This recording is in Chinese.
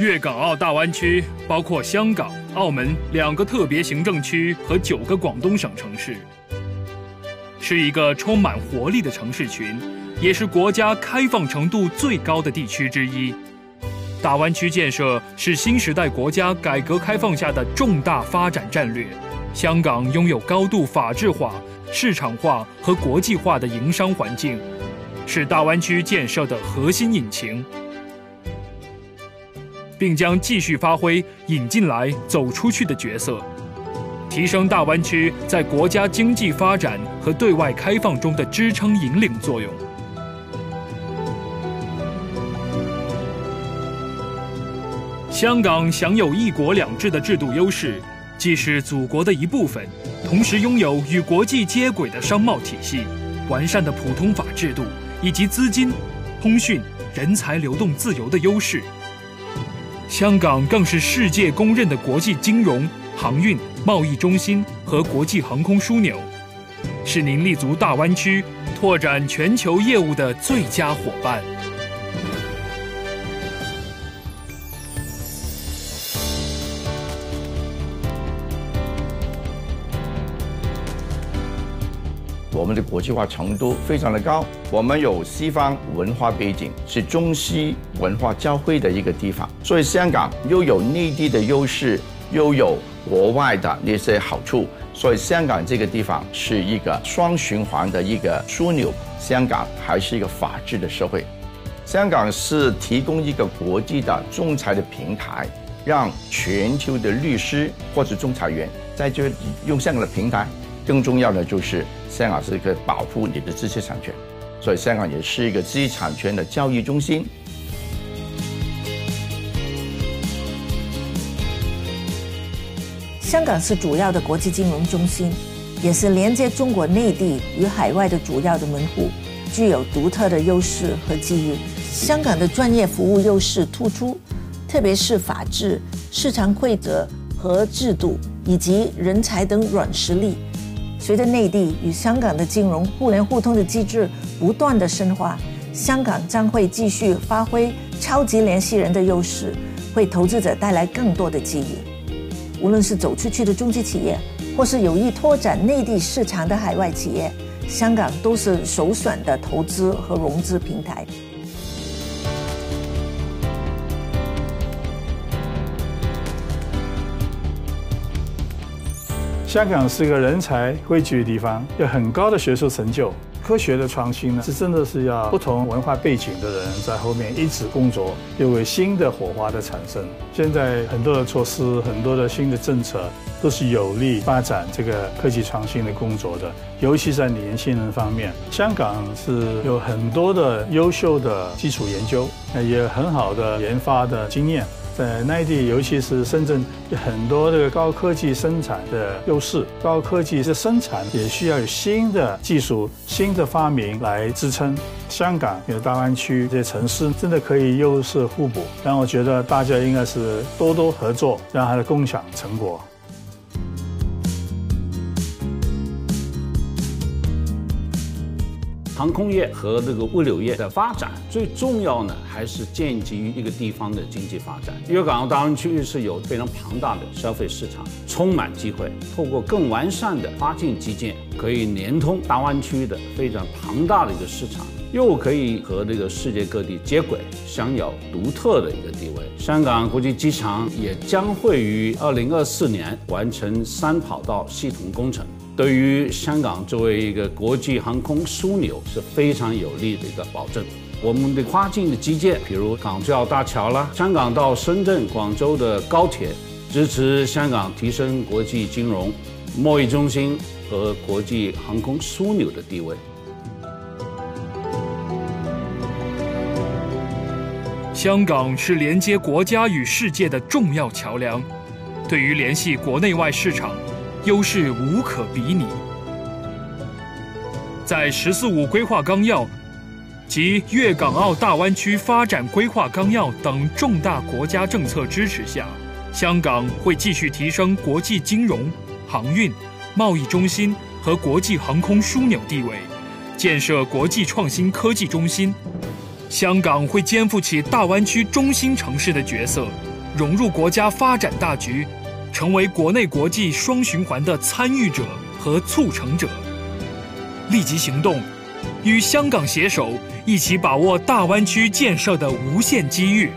粤港澳大湾区包括香港、澳门两个特别行政区和九个广东省城市，是一个充满活力的城市群，也是国家开放程度最高的地区之一。大湾区建设是新时代国家改革开放下的重大发展战略。香港拥有高度法治化、市场化和国际化的营商环境，是大湾区建设的核心引擎。并将继续发挥引进来、走出去的角色，提升大湾区在国家经济发展和对外开放中的支撑引领作用。香港享有一国两制的制度优势，既是祖国的一部分，同时拥有与国际接轨的商贸体系、完善的普通法制度以及资金、通讯、人才流动自由的优势。香港更是世界公认的国际金融、航运、贸易中心和国际航空枢纽，是您立足大湾区、拓展全球业务的最佳伙伴。我们的国际化程度非常的高，我们有西方文化背景，是中西文化交汇的一个地方，所以香港又有内地的优势，又有国外的那些好处，所以香港这个地方是一个双循环的一个枢纽。香港还是一个法治的社会，香港是提供一个国际的仲裁的平台，让全球的律师或者仲裁员在这用香港的平台。更重要的就是，香港是一个保护你的知识产权，所以香港也是一个知识产权的交易中心。香港是主要的国际金融中心，也是连接中国内地与海外的主要的门户，具有独特的优势和机遇。香港的专业服务优势突出，特别是法治、市场规则和制度以及人才等软实力。随着内地与香港的金融互联互通的机制不断的深化，香港将会继续发挥超级联系人的优势，为投资者带来更多的机遇。无论是走出去的中资企业，或是有意拓展内地市场的海外企业，香港都是首选的投资和融资平台。香港是一个人才汇聚的地方，有很高的学术成就。科学的创新呢，是真的是要不同文化背景的人在后面一直工作，又有新的火花的产生。现在很多的措施，很多的新的政策，都是有利发展这个科技创新的工作的，尤其在年轻人方面。香港是有很多的优秀的基础研究，也很好的研发的经验。在内地，尤其是深圳，有很多这个高科技生产的优势。高科技的生产也需要有新的技术、新的发明来支撑。香港有大湾区这些城市，真的可以优势互补。但我觉得大家应该是多多合作，让它的共享成果。航空业和这个物流业的发展，最重要呢，还是建基于一个地方的经济发展。粤港澳大湾区是有非常庞大的消费市场，充满机会。透过更完善的跨境基建，可以连通大湾区的非常庞大的一个市场，又可以和这个世界各地接轨，享有独特的一个地位。香港国际机场也将会于二零二四年完成三跑道系统工程。对于香港作为一个国际航空枢纽是非常有利的一个保证。我们的跨境的基建，比如港珠澳大桥啦，香港到深圳、广州的高铁，支持香港提升国际金融、贸易中心和国际航空枢纽的地位。香港是连接国家与世界的重要桥梁，对于联系国内外市场。优势无可比拟。在“十四五”规划纲要及粤港澳大湾区发展规划纲要等重大国家政策支持下，香港会继续提升国际金融、航运、贸易中心和国际航空枢纽地位，建设国际创新科技中心，香港会肩负起大湾区中心城市的角色，融入国家发展大局，成为国内国际双循环的参与者和促成者。立即行动，与香港携手，一起把握大湾区建设的无限机遇。